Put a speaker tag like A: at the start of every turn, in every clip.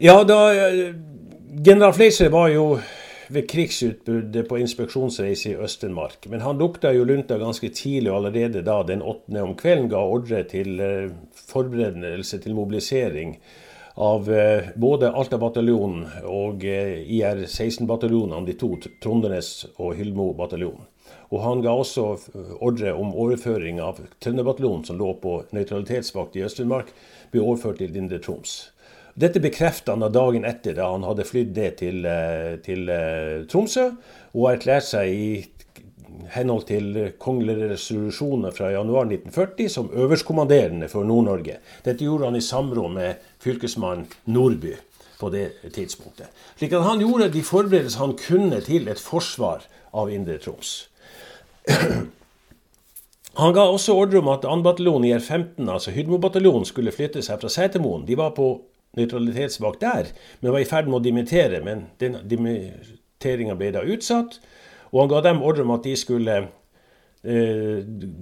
A: Ja, da General Fleischer var jo ved krigsutbruddet på inspeksjonsreise i Øst-Finnmark. Men han lukta jo lunta ganske tidlig, og allerede da den åttende om kvelden ga ordre til eh, forberedelse til mobilisering av eh, både Alta-bataljonen og IR-16-bataljonene, de to Trondenes og Hylmo-bataljonen. Og han ga også ordre om overføring av Trønderbataljonen, som lå på nøytralitetsvakt i Øst-Finnmark, ble overført til Indre Troms. Dette bekreftet han dagen etter, da han hadde flydd det til, eh, til eh, Tromsø og erklært seg i henhold til kongelige resolusjoner fra januar 1940 som øverstkommanderende for Nord-Norge. Dette gjorde han i samråd med fylkesmann Nordby på det tidspunktet. Slik at han gjorde de forberedelser han kunne til et forsvar av Indre Troms. Han ga også ordre om at 2. bataljon i R15, altså Hydmo-bataljonen, skulle flytte seg fra Setermoen. De var på nøytralitetsvakt der, men var i ferd med å dimittere. Men den dimitteringa ble da utsatt. Og han ga dem ordre om at de skulle eh,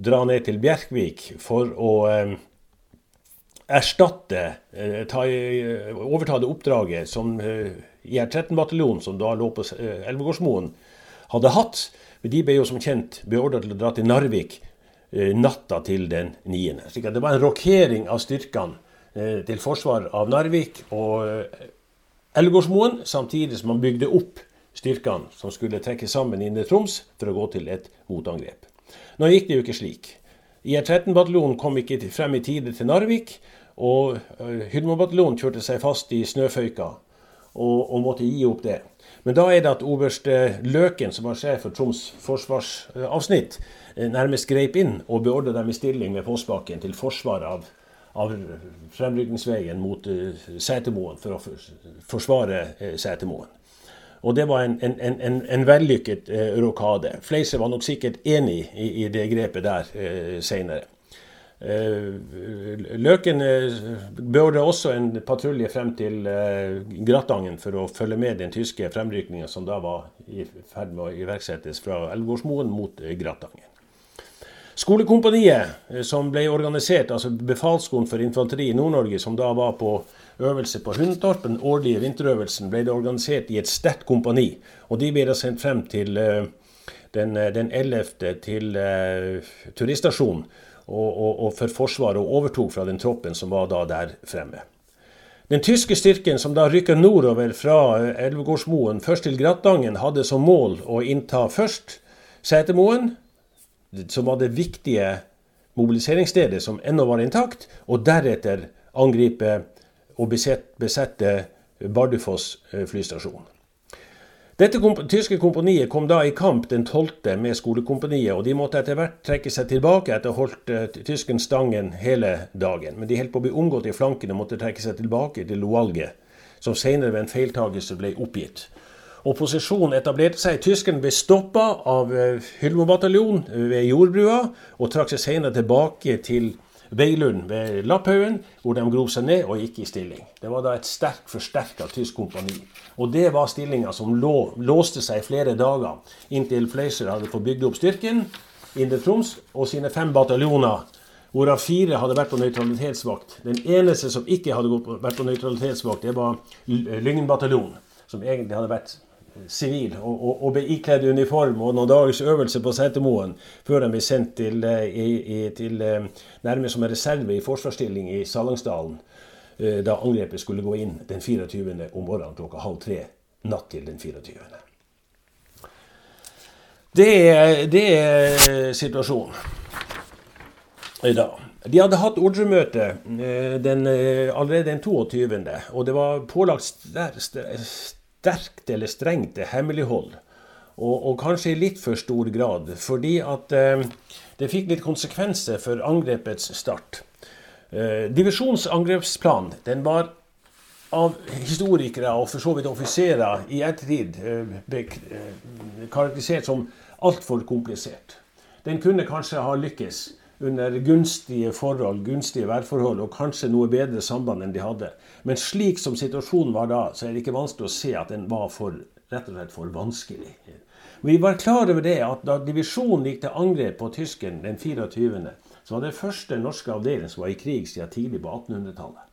A: dra ned til Bjerkvik for å eh, erstatte, eh, ta, overta det oppdraget som eh, IR-13-bataljonen, som da lå på eh, Elvegårdsmoen, hadde hatt. Men de ble jo som kjent beordra til å dra til Narvik eh, natta til den 9. Slik at det var en rokering av styrkene Eh, til forsvar av Narvik og eh, Elgårdsmoen, samtidig som man bygde opp styrkene som skulle trekke sammen Indre Troms for å gå til et motangrep. Nå gikk det jo ikke slik. IR-13-bataljonen kom ikke frem i tide til Narvik, og eh, Hydmo-bataljonen kjørte seg fast i snøføyka og, og, måtte gi opp det. Men da er det at oberst Løken, som var sjef for Troms forsvarsavsnitt, nærmest greip inn og beordret dem i stilling ved Fossbakken til forsvar av av fremrykningsveien mot Setermoen for å forsvare Setermoen. Og det var en, en, en, en vellykket eh, rokade. Fleise var nok sikkert enig i, i det grepet der eh, seinere. Løken beordra også en patrulje frem til Grattangen for å følge med den tyske fremrykninga som da var i ferd med å iverksettes fra Elvgårdsmoen mot Grattangen. Skolekompaniet eh, som ble organisert, altså befalsskolen for infanteri i Nord-Norge, som da var på øvelse på Hundtorp, den årlige vinterøvelsen, ble det organisert i et sterkt kompani. Og de ble da sendt frem til uh, den, eh, den 11. til uh, turiststasjonen og, og, og, for Forsvaret, og overtok fra den troppen som var da der fremme. Den tyske styrken som da rykka nordover fra Elvegårdsmoen, først til Gratangen, hadde som mål å innta først Setermoen, som var det viktige mobiliseringsstedet som ennå var intakt, og deretter angripe og besette Bardufoss eh, flystasjon. Dette komp tyske kompaniet kom da i kamp den 12. med skolekompaniet, og de måtte etter hvert trekke seg tilbake etter å ha holdt uh, tysken stangen hele dagen. Men de holdt på å bli omgått i flankene og måtte trekke seg tilbake til Loalge, som senere ved en feiltagelse ble oppgitt. Opposisjonen etablerte seg. Tyskerne ble stoppa av eh, Hylmo-bataljon ved jordbrua, og trakk seg senere tilbake til Veilund ved Lapphaugen, hvor de grov seg ned og gikk i stilling. Det var da et sterkt forsterka tysk kompani. Og det var stillinga som lå, låste seg i flere dager, inntil Fleischer hadde fått bygd opp styrken, Indre Troms, og sine fem bataljoner. Hvorav fire hadde vært på nøytralitetsvakt. Den eneste som ikke hadde vært på nøytralitetsvakt, det var Lyngen bataljon, som egentlig hadde vært sivil og, og, og, ble ikledd uniform og noen dagers øvelse på Setermoen før de ble sendt til, eh, til eh, nærmest som en reserve i forsvarsstilling i Salangsdalen eh, da angrepet skulle gå inn den 24. om morgenen klokka halv tre natt til den 24. Det det er situasjonen i dag. De hadde hatt ordremøte allerede den 22., og det var pålagt sterkt eller strengt hemmelighold. Og, og, kanskje i litt for stor grad, fordi at eh, det fikk litt konsekvenser for angrepets start. Eh, divisjonsangrepsplan den var av historikere og for så vidt offiserer i ettertid eh, eh karakterisert som altfor komplisert. Den kunne kanskje ha lykkes under gunstige forhold, gunstige værforhold og kanskje noe bedre samband enn de hadde. Men slik som situasjonen var da, så er det ikke vanskelig å se at den var for rett og slett for vanskelig. Vi var klar over det at da divisjonen gikk til angrep på tyskeren den 24., så var det første norske avdeling som var i krig siden tidlig på 1800-tallet.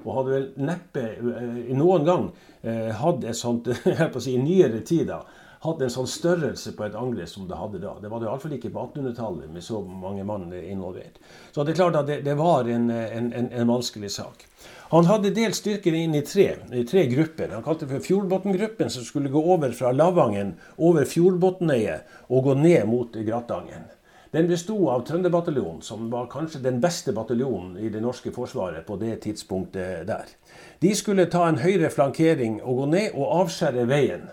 A: Og hadde vel neppe eh, noen gang eh, hatt et sånt jeg på å si, i nyere tid da, hatt en sånn størrelse på et angrep som det hadde da. Det var det iallfall ikke på 1800-tallet med så mange mann involvert. Så det er klart at det, det var en, en, en, en, vanskelig sak. Han hadde delt styrkene inn i tre, i tre grupper. Han kalte det for Fjordbotngruppen, som skulle gå over fra Lavangen, over Fjordbotnøyet og gå ned mot Gratangen. Den besto av Trønderbataljonen, som var kanskje den beste bataljonen i det norske forsvaret på det tidspunktet der. De skulle ta en høyre flankering og gå ned og avskjære veien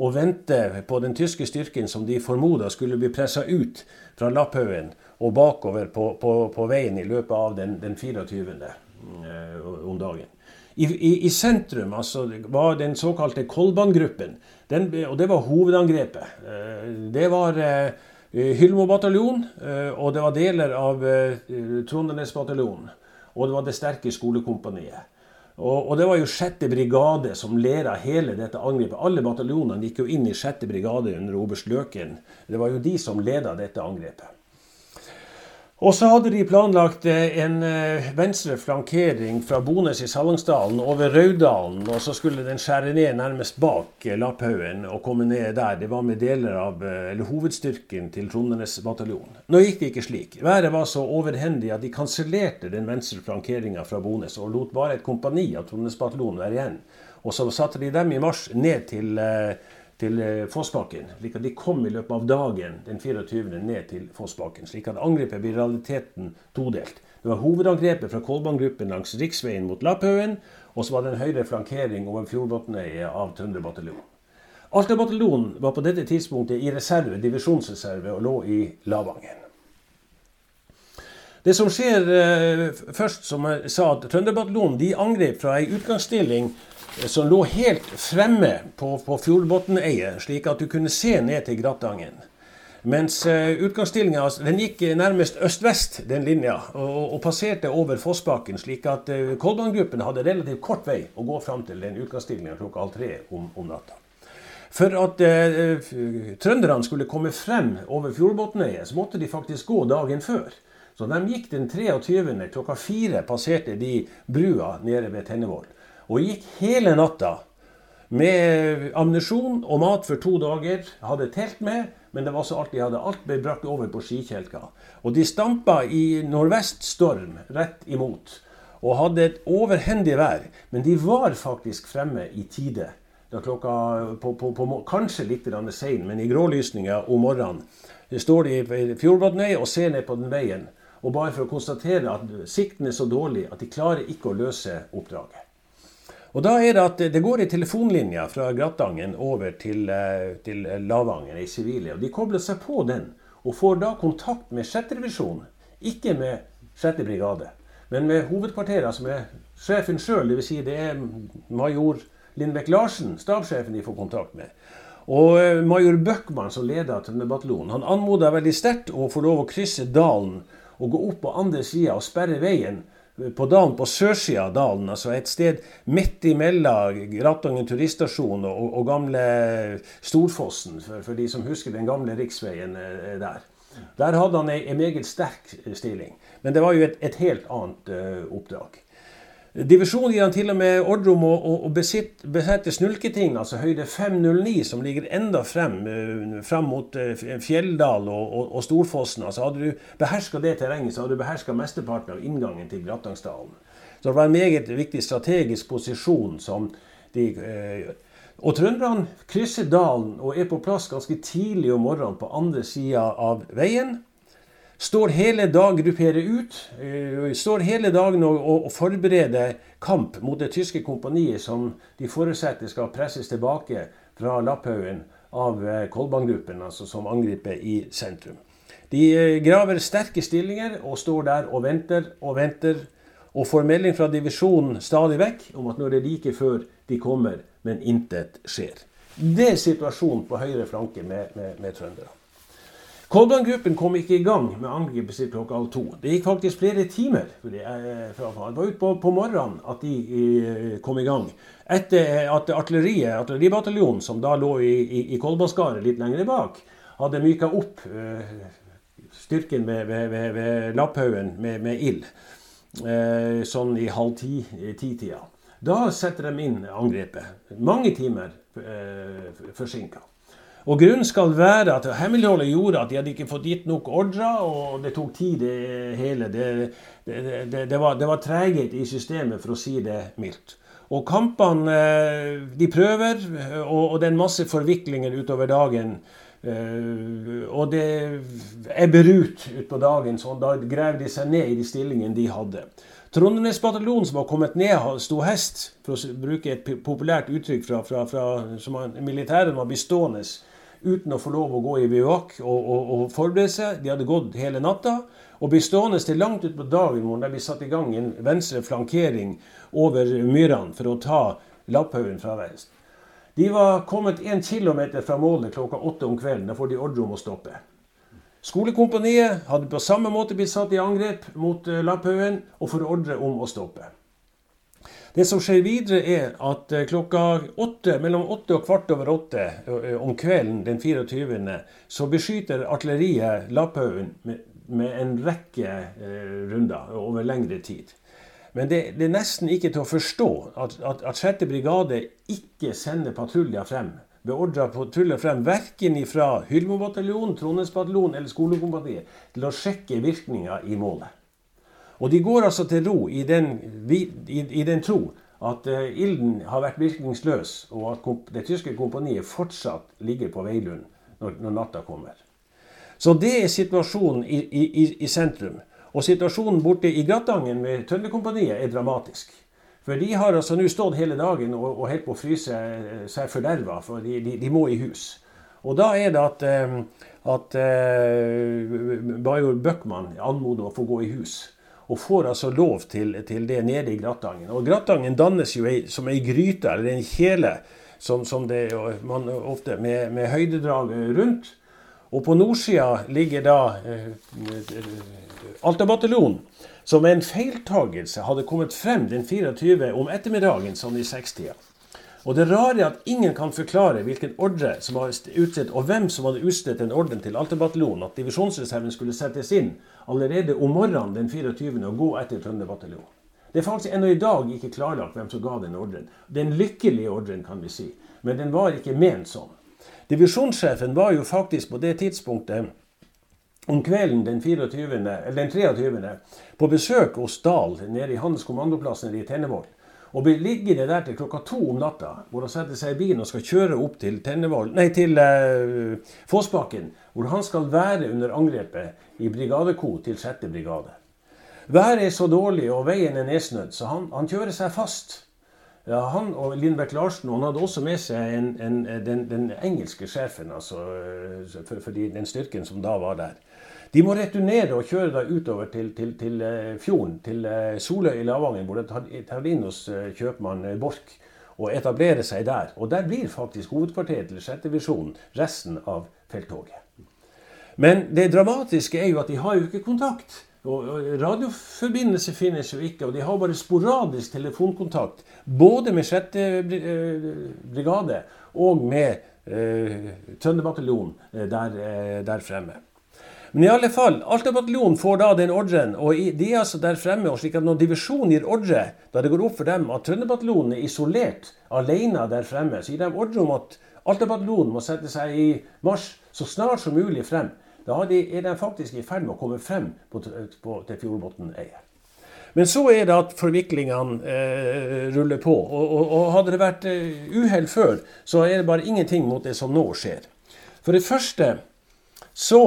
A: og vente på den tyske styrken som de formoda skulle bli pressa ut fra Lapphaugen og bakover på, på, på, veien i løpet av den, den 24. Eh, om dagen. I, i, I, sentrum altså, var den såkalte Kolban-gruppen, og det var hovedangrepet. Eh, det var eh, Hylmo bataljon, og det var deler av Trondenes bataljon. Og det var det sterke skolekompaniet. Og, og, det var jo 6. brigade som leda hele dette angrepet. Alle bataljonene gikk jo inn i 6. brigade under oberst Løken. Det var jo de som leda dette angrepet. Og så hadde de planlagt eh, en eh, venstre flankering fra Bones i Salangsdalen over Raudalen. Og så skulle den skjære ned nærmest bak eh, Lapphaugen og komme ned der. Det var med deler av eller hovedstyrken til Trondenes bataljon. Nå gikk det ikke slik. Været var så overhendig at de kansellerte den venstre flankeringa fra Bones og lot bare et kompani av Trondenes bataljon være igjen. Og så satte de dem i marsj ned til til eh, Fossbakken. slik at de kom i løpet av dagen den 24. ned til Fossbakken. Slik at angrepet blir realiteten todelt. Det var hovedangrepet fra Kolbangruppen langs riksveien mot Lapphaugen, og så var det en høyre flankering over Fjordbotnøyet av Trønderbataljonen. Alta-bataljonen var på dette tidspunktet i reserve, divisjonsreserve og lå i Lavangen. Det som skjer eh, først, som jeg sa, at Trønderbataljonen de angrep fra ei utgangsstilling som lå helt fremme på, på Fjordbotneiet, slik at du kunne se ned til Gratangen. Mens uh, utgangsstillinga altså, den gikk nærmest øst-vest, den linja, og, og, passerte over Fossbakken, slik at uh, Kolbangruppen hadde relativt kort vei å gå fram til den utgangsstillinga klokka halv tre om, om, natta. For at eh, trønderne skulle komme frem over Fjordbotneiet, så måtte de faktisk gå dagen før. Så de gikk den 23. klokka fire, passerte de brua nede ved Tennevoll. Og gikk hele natta med ammunisjon og mat for to dager. Hadde telt med, men det var så alt de hadde. Alt ble brakt over på skikjelka. Og de stampa i nordvest storm rett imot. Og hadde et overhendig vær. Men de var faktisk fremme i tide. Da klokka, på, på, på, kanskje litt sein, men i grålysninga om morgenen står de i Fjordbotnøy og ser ned på den veien. Og bare for å konstatere at sikten er så dårlig at de klarer ikke å løse oppdraget. Og da er det at det går ei telefonlinje fra Gratangen over til, eh, til Lavanger, ei sivile. Og de kobler seg på den, og får da kontakt med 6. divisjon. Ikke med 6. brigade, men med hovedkvarteret, som er sjefen sjøl. Dvs. Si det er major Lindbekk Larsen, stabssjefen, de får kontakt med. Og eh, major Bøckmann, som leder Trønderbataljonen, han anmoda veldig sterkt å få lov å krysse dalen og gå opp på andre sida og sperre veien på dalen på sørsida av dalen, altså et sted midt imellom Gratangen turiststasjon og, og, gamle Storfossen, for, for, de som husker den gamle riksveien eh, der. Der hadde han ei, meget sterk stilling. Men det var jo et, et helt annet uh, oppdrag. Divisjonen gir han til og med ordre om å, å, å besitte, besette Snulketing, altså høyde 509, som ligger enda frem, uh, frem mot uh, Fjelldal og, og, og, Storfossen. Altså Hadde du beherska det terrenget, så hadde du beherska mesteparten av inngangen til Grattangsdalen. Så det var en meget viktig strategisk posisjon som de eh, Og trønderne krysser dalen og er på plass ganske tidlig om morgenen på andre sida av veien. Står hele dag, grupperer ut. Uh, står hele dagen og, og, forbereder kamp mot det tyske kompaniet som de forutsetter skal presses tilbake fra Lapphaugen av uh, Kolbang-gruppen, altså som angriper i sentrum. De uh, graver sterke stillinger og står der og venter og venter. Og får melding fra divisjonen stadig vekk om at nå er det like før de kommer, men intet skjer. Det er situasjonen på høyre flanke med, med, med trønderne. Kolban-gruppen kom ikke i gang med angrepet sitt klokka halv to. Det gikk faktisk flere timer. For det, det var ut på, morgenen at de eh, kom i gang. Etter at artilleriet, artilleribataljonen, som da lå i, i, i Kolbaskaret litt lenger bak, hadde myka opp uh, styrken ved, ved, ved, ved Lapphaugen med, med ild. Uh, sånn i halv ti-tida. Da setter de inn angrepet. Mange timer uh, forsinka. Og Grunnen skal være at hemmeligholdet gjorde at de hadde ikke fått gitt nok ordrer, og det tok tid, det hele. Det, det, det, det var, var treghet i systemet, for å si det mildt. Og kampene eh, de prøver, og, det er masse forviklinger utover dagen. Eh, og det ebber ut utpå dagen, så da graver de seg ned i de stillingene de hadde. Trondenes-bataljonen som var kommet ned, sto hest, for å bruke et populært uttrykk fra, fra, fra som militæren var bestående uten å få lov å gå i bivak og, og, og, forberede seg. De hadde gått hele natta og ble stående til langt utpå dagen hvor de vi satt i gang en venstre flankering over myrene for å ta Lapphaugen fra vest. De var kommet én kilometer fra målet klokka åtte om kvelden. Da får de ordre om å stoppe. Skolekompaniet hadde på samme måte blitt satt i angrep mot eh, Lapphaugen og får ordre om å stoppe. Det som skjer videre, er at eh, klokka åtte, mellom åtte og kvart over åtte om kvelden den 24. så beskyter artilleriet Lapphaugen med, en rekke eh, runder over lengre tid. Men det, det, er nesten ikke til å forstå at, at, at 6. brigade ikke sender patruljer frem. Beordra patruljer frem verken fra Hylmobataljonen, Trondheimsbataljonen eller Skolekompaniet til å sjekke virkninga i målet. Og de går altså til ro i den, i, i den tro at uh, ilden har vært virkningsløs, og at det tyske kompaniet fortsatt ligger på Veilund når, når natta kommer. Så det er situasjonen i, i, sentrum. Og situasjonen borte i Gratangen med Trønderkompaniet er dramatisk. For de har altså nå stått hele dagen og, og helt på å fryse eh, seg forderva, for de, de, de, må i hus. Og da er det at, uh, at major Bøckmann anmoder om å få gå i hus og får altså lov til, til det nede i Grattangen. Og Grattangen dannes jo som ei gryte, eller en kjele, som, som det man ofte med, med høydedrag rundt. Og på nordsida ligger da eh, Alta-bataljonen, som med en feiltagelse hadde kommet frem den 24. om ettermiddagen, sånn i sekstida. Og det rare er at ingen kan forklare hvilken ordre som var utstedt, og hvem som hadde utstedt den ordren til Alta-bataljonen, at divisjonsreserven skulle settes inn allerede om morgenen den 24. og gå etter Trønderbataljonen. Det er faktisk ennå i dag ikke klarlagt hvem som ga den ordren. Den lykkelige ordren, kan vi si. Men den var ikke ment sånn. Divisjonssjefen var jo faktisk på det tidspunktet om kvelden den, 24, den 23. på besøk hos Dahl nede i hans kommandoplass i Tennevoll. Og blir liggende der til klokka to om natta, hvor han setter seg i bilen og skal kjøre opp til, nei, til uh, Fossbakken, hvor han skal være under angrepet i brigadeko til 6. brigade. Været er så dårlig og veien er nedsnødd, så han, han, kjører seg fast. Ja, han og Lindbekk Larsen og han hadde også med seg en, en, den, den, engelske sjefen altså, for, for den styrken som da var der. De må returnere og kjøre da utover til, til, til eh, fjorden, til eh, Soløy i Lavangen, hvor de tar inn hos eh, kjøpmann Borch og etablerer seg der. Og der blir faktisk hovedkvarteret til 6. divisjon resten av felttoget. Men det dramatiske er jo at de har jo ikke kontakt. Og Radioforbindelse finnes jo ikke, og de har bare sporadisk telefonkontakt. Både med 6. brigade og med eh, Trønderbataljonen der, der fremme. Men i alle fall, Alta-bataljonen får da den ordren, og de er altså der fremme. og slik at Når divisjonen gir ordre, da det går opp for dem at Trønderbataljonen er isolert alene der fremme, så gir de ordre om at Alta-bataljonen må sette seg i marsj så snart som mulig frem. Da er de faktisk i ferd med å komme frem på, på, til Fjordbotn-eier. Men så er det at forviklingene eh, ruller på. Og, og, og, hadde det vært eh, uhell før, så er det bare ingenting mot det som nå skjer. For det første så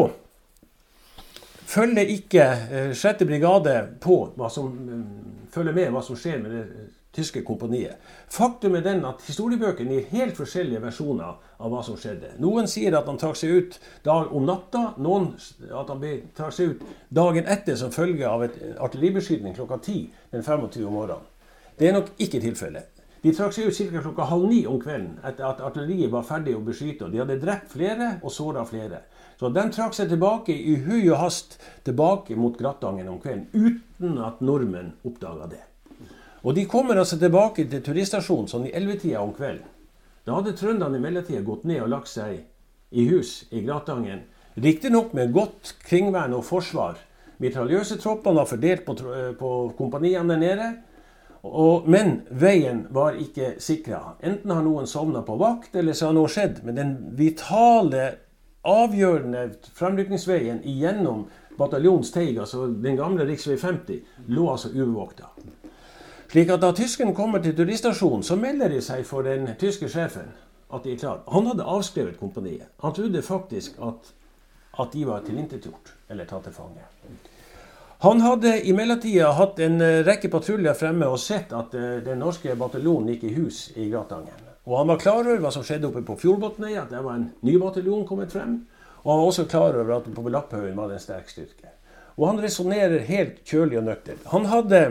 A: følger ikke 6. Eh, brigade på hva som mm, følger med hva som skjer med det eh, tyske kompaniet. Faktum er den at historiebøkene gir helt forskjellige versjoner av hva som skjedde. Noen sier at han trakk seg ut dag om natta, noen at han trakk seg ut dagen etter som følge av et artilleribeskytning klokka ti den 25. om morgenen. Det er nok ikke tilfellet. De trakk seg ut ca. klokka halv ni om kvelden etter at artilleriet var ferdig å beskytte. og De hadde drept flere og såra flere. Så de trakk seg tilbake i hui og hast tilbake mot Grattangen om kvelden uten at nordmenn oppdaga det. Og de kommer altså tilbake til turiststasjonen sånn i ellevetida om kvelden. Da hadde trønderne i mellomtida gått ned og lagt seg i hus i Gratangen. Riktignok med godt kringvern og forsvar. Mitraljøse troppene var fordelt på, på kompaniene der nede. Og, men veien var ikke sikra. Enten har noen sovna på vakt, eller så har noe skjedd. Men den vitale, avgjørende fremrykningsveien igjennom bataljonens teig, altså den gamle rv. 50, lå altså ubevokta. Slik at da tysken kommer til turiststasjonen, så melder de seg for den tyske sjefen at de er klare. Han hadde avskrevet kompaniet. Han trodde faktisk at, at de var tilintetgjort eller tatt til fange. Han hadde i mellomtida hatt en eh, rekke patruljer fremme og sett at eh, den norske bataljonen gikk i hus i Gratangen. Og han var klar over hva som skjedde oppe på Fjordbotnøy, at der var en ny bataljon kommet frem. Og han var også klar over at på Lapphaugen var det en sterk styrke. Og han resonnerer helt kjølig og nøkternt. Han hadde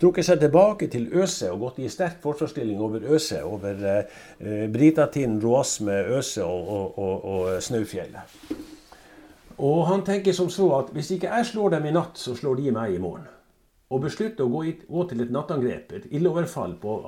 A: trukket seg tilbake til Øse og gått i sterk forsvarsstilling over Øse, over eh, Britatin, Roasme, Øse og, og, og, og Snaufjellet. Og han tenker som så at hvis ikke jeg slår dem i natt, så slår de meg i morgen. Og beslutter å gå, i, gå til et nattangrep, et ildoverfall på,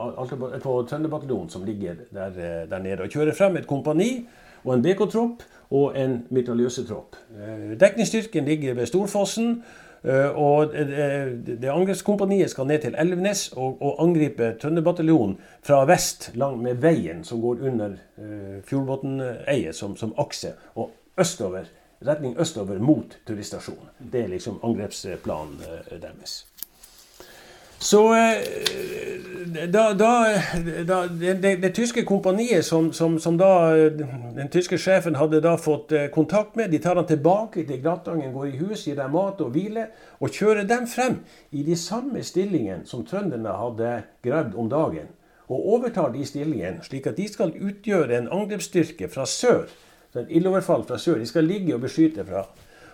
A: på Trønderbataljonen som ligger der, eh, der, nede. Og kjører frem et kompani og en BK-tropp og en mitraljøsetropp. Eh, dekningsstyrken ligger ved Storfossen. Eh, og det Angrepskompaniet skal ned til Elvenes og, og angripe Trønderbataljonen fra vest lang med veien som går under Fjordbotneiet som, som akse, og østover retning østover mot turiststasjonen. Det er liksom angrepsplanen eh, deres. Så eh, da, da, da det, det, tyske kompaniet som, som, som, da den tyske sjefen hadde da fått eh, kontakt med, de tar han tilbake til Gratangen, går i hus, gir dem mat og hvile, og kjører dem frem i de samme stillingene som trønderne hadde gravd om dagen. Og overtar de stillingene, slik at de skal utgjøre en angrepsstyrke fra sør så et ildoverfall fra sør. De skal ligge og beskytte fra.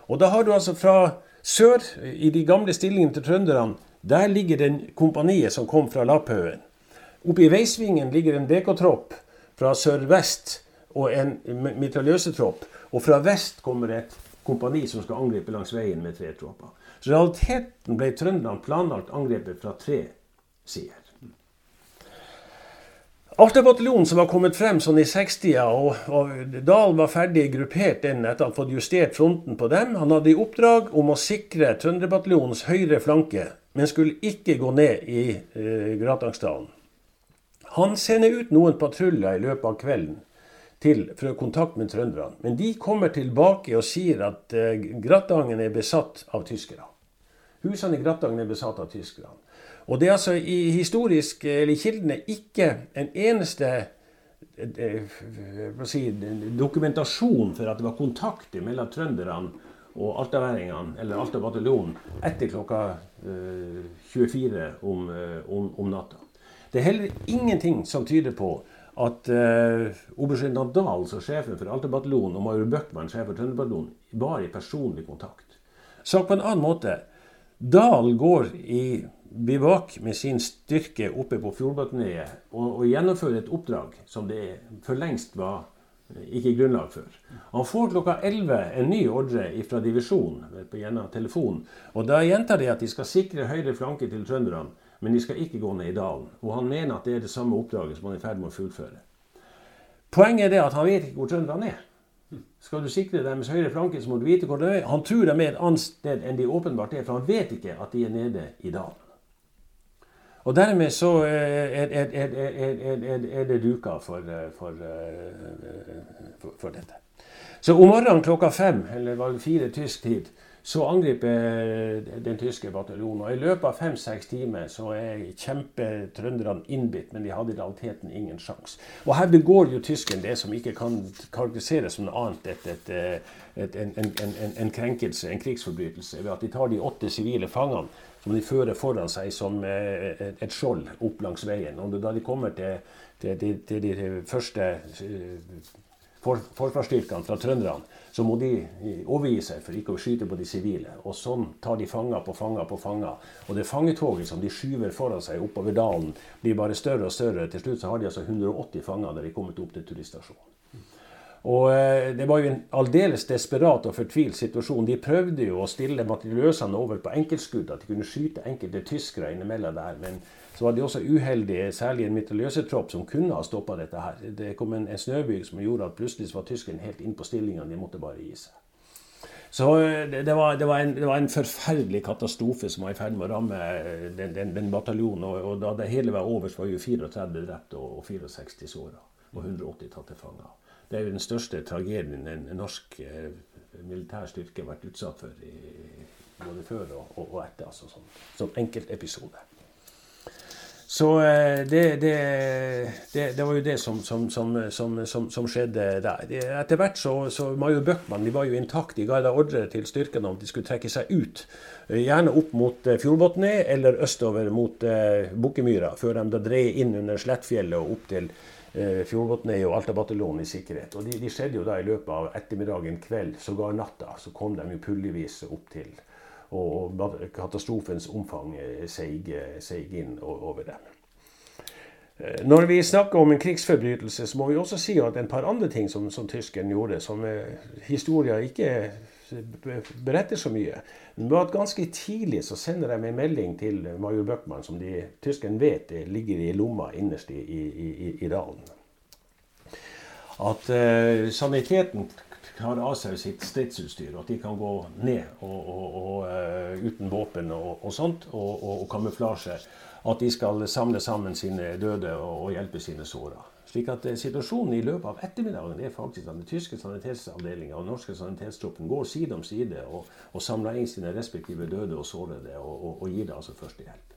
A: Og da har du altså fra sør, i de gamle stillingene til trønderne, der ligger den kompaniet som kom fra Lapphaugen. Oppe i veisvingen ligger en DK-tropp fra sørvest og en mitraljøsetropp. Og fra vest kommer et kompani som skal angripe langs veien med tre tropper. Så realiteten ble trønderne planlagt angrepet fra tre sider. Alta-bataljonen som var kommet frem sånn i 60-a, og, og, Dahl var ferdig gruppert inn etter å ha fått justert fronten på dem. Han hadde i oppdrag om å sikre Trønderbataljonens høyre flanke, men skulle ikke gå ned i eh, Gratangsdalen. Han sender ut noen patruljer i løpet av kvelden til, for å kontakte med trønderne. Men de kommer tilbake og sier at eh, Gratangen er besatt av tyskere. Husene i Gratangen er besatt av tyskerne. Og det er altså i historisk, eller kildene ikke en eneste eh, si, dokumentasjon for at det var kontakt mellom trønderne og altaværingene, eller Alta bataljon, etter klokka 24 eh, om, eh, om, om, natta. Det er heller ingenting som tyder på at uh, oberstløytnant Dahl, som sjefen for Alta bataljon, og major Bøckmann, sjef for Trønderbataljonen, var i personlig kontakt. Sagt på en annen måte Dahl går i bivak med sin styrke oppe på Fjordbotnøyet og, og gjennomfører et oppdrag som det for lengst var eh, ikke grunnlag for. Han får klokka 11 en ny ordre fra divisjonen gjennom telefonen. og Da gjentar de at de skal sikre høyre flanke til trønderne, men de skal ikke gå ned i dalen. Og han mener at det er det samme oppdraget som han er i ferd med å fullføre. Poenget er det at han vet ikke hvor trønderne er. Skal du sikre deres høyre flanke, så må du vite hvor de er. Han tror de er et annet sted enn de åpenbart er, for han vet ikke at de er nede i dalen. Og dermed så er, er, er, det duka for, for, for, for, dette. Så om morgenen klokka fem, eller var det fire tysk tid, så angriper den tyske bataljonen. Og i løpet av fem-seks timer så er kjempetrønderne innbitt, men de hadde i realiteten ingen sjanse. Og her begår jo tysken det som ikke kan karakteriseres som noe annet et, et, et, en, en, en, en, krenkelse, en krigsforbrytelse, ved at de tar de åtte sivile fangene som de fører foran seg som eh, et skjold opp langs veien. Og da de kommer til, til, til, til de første eh, forsvarsstyrkene fra trønderne, så må de overgi seg for ikke å skyte på de sivile. Og sånn tar de fanger på fanger på fanger. Og det fangetoget som de skyver foran seg oppover dalen, blir bare større og større. Til slutt så har de altså 180 fanger da de kommet opp til turiststasjonen. Og eh, Det var jo en aldeles desperat og fortvilt situasjon. De prøvde jo å stille materialøsene over på enkeltskudd, at de kunne skyte enkelte tyskere innimellom der. Men så var de også uheldige, særlig en mitraljøsetropp som kunne ha stoppa dette her. Det kom en, en snøbyg som gjorde at plutselig var tyskerne helt inn på stillingene. De måtte bare gi seg. Så eh, det, det, var, det, var en, det, var, en, forferdelig katastrofe som var i ferd med å ramme eh, den, den, den bataljonen. Og, og, da det hele var over, så var jo 34 drept og, og 64 såra. Og 180 tatt til fange. Det er jo den største tragedien en norsk eh, militær styrke har vært utsatt for i, både før og, og, etter. altså Som, som enkeltepisode. Så eh, det, det, det, det, var jo det som, som, som, som skjedde der. Etter hvert så, så Major Bøckmann de var jo intakt. De ga da ordre til styrkene om de skulle trekke seg ut. Eh, gjerne opp mot Fjordbotnøy eller østover mot Bukkemyra, før de da dreier inn under Slettfjellet og opp til eh, Fjordbotnøy og Altabataljonen i sikkerhet. Og de, de, skjedde jo da i løpet av ettermiddagen, kveld, sågar natta. Så kom de jo puljevis opp til. Og, og katastrofens omfang eh, seig, seig inn over dem. Eh, når vi snakker om en krigsforbrytelse, så må vi også si at en par andre ting som, som tyskeren gjorde, som eh, historia ikke beretter så mye. var at ganske tidlig så sender de en melding til major Bøckmann, som de tyskerne vet ligger i lomma innerst i, i, i, i dalen. At uh, saniteten tar av seg sitt stridsutstyr, at de kan gå ned og, og, og, uh, uten våpen og, sånt, og, kamuflasje. At de skal samle sammen sine døde og, hjelpe sine såra. Slik at eh, Situasjonen i løpet av ettermiddagen er faktisk at den tyske sanitetsavdelinga og den norske sanitetstroppen går side om side og, og samler inn sine respektive døde og sårede og, og, og gir det altså førstehjelp.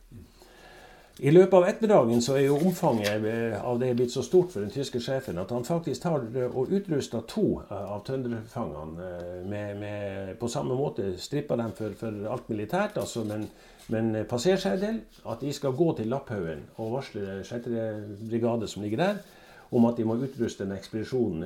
A: I løpet av ettermiddagen så er jo omfanget av det blitt så stort for den tyske sjefen at han faktisk tar og utruster to eh, av eh, med, på samme måte. Stripper dem for, for alt militært, altså, men, men passersegdel. At de skal gå til Lapphaugen og varsle 6. brigade som ligger der om at de må utruste en ekspedisjon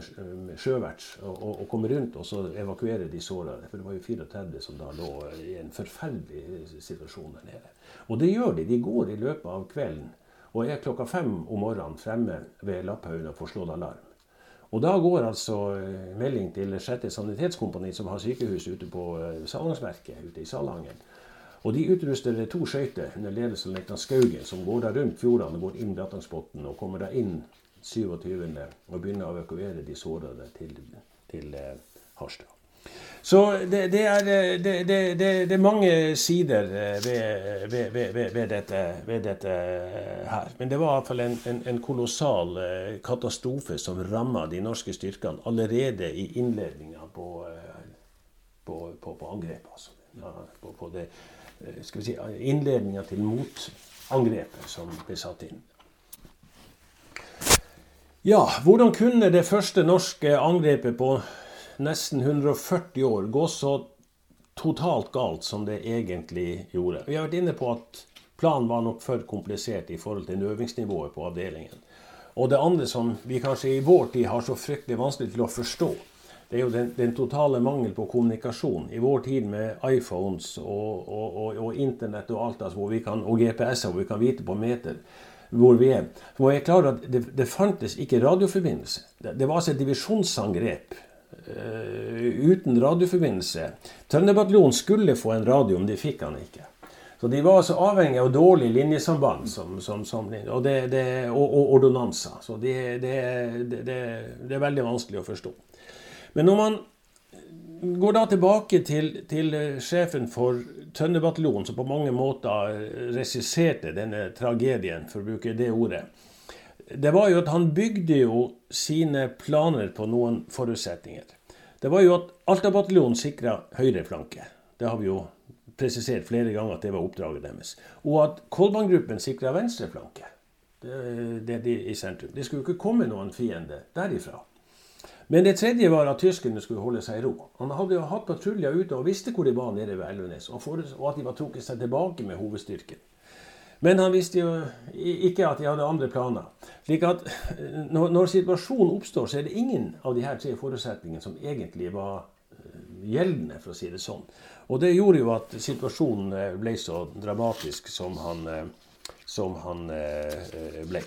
A: sjøverts og, og, og, komme rundt og så evakuere de sårede. For det var jo 34 som da lå i en forferdelig situasjon der nede. Og det gjør de. De går i løpet av kvelden og er klokka fem om morgenen fremme ved Lapphaugen får slått alarm. Og da går altså eh, melding til 6. sanitetskompani, som har sykehus ute på eh, Salangsverket ute i Salangen. Og de utruster to skøyter under ledelse av løytnant Skaugen, som går da rundt fjordene går inn Brattangsbotn og kommer da inn 27. og begynner å evakuere de sårede til, til eh, Harstad. Så det, det, er, det, det, er, mange sider eh, ved, ved, ved, dette, ved, dette, her. Men det var iallfall en, en, en kolossal eh, katastrofe som ramma de norske styrkene allerede i innledninga på, på, på, på angrepet. Altså. På, på si, innledninga til motangrepet som ble satt inn. Ja, hvordan kunne det første norske angrepet på nesten 140 år gå så totalt galt som det egentlig gjorde? Vi har vært inne på at planen var nok for komplisert i forhold til øvingsnivået på avdelingen. Og det andre som vi kanskje i vår tid har så fryktelig vanskelig til å forstå, det er jo den, den totale mangel på kommunikasjon. I vår tid med iPhones og, og, og, og Internett og alt altså, hvor vi kan, og GPS-er hvor vi kan vite på meter hvor vi er. For jeg er at det, det fantes ikke radioforbindelse. Det, det var altså et divisjonsangrep uh, uten radioforbindelse. Trønderbataljonen skulle få en radio, men de fikk han ikke. Så de var altså avhengig av dårlig linjesamband som, som, som, og, det, det, og, og, ordonanser. Så det, det, er veldig vanskelig å forstå. Men når man går da tilbake til, til eh, sjefen for Tønderbataljonen, som på mange måter eh, regisserte denne tragedien, for å bruke det ordet. Det var jo at han bygde jo sine planer på noen forutsetninger. Det var jo at Alta-bataljonen sikra høyre flanke. Det har vi jo presisert flere ganger at det var oppdraget deres. Og at Kolbang-gruppen sikra venstre flanke. Det, det, det, i sentrum. Det skulle jo ikke komme noen fiende derifra. Men det tredje var at tyskerne skulle holde seg i ro. Han hadde jo hatt patruljer ute og visste hvor de var nede ved Elvenes, og, og at de var trukket seg tilbake med hovedstyrken. Men han visste jo ikke at de hadde andre planer. Slik at når, når situasjonen oppstår, så er det ingen av de her tre forutsetningene som egentlig var gjeldende, for å si det sånn. Og det gjorde jo at situasjonen ble så dramatisk som han, som han ble.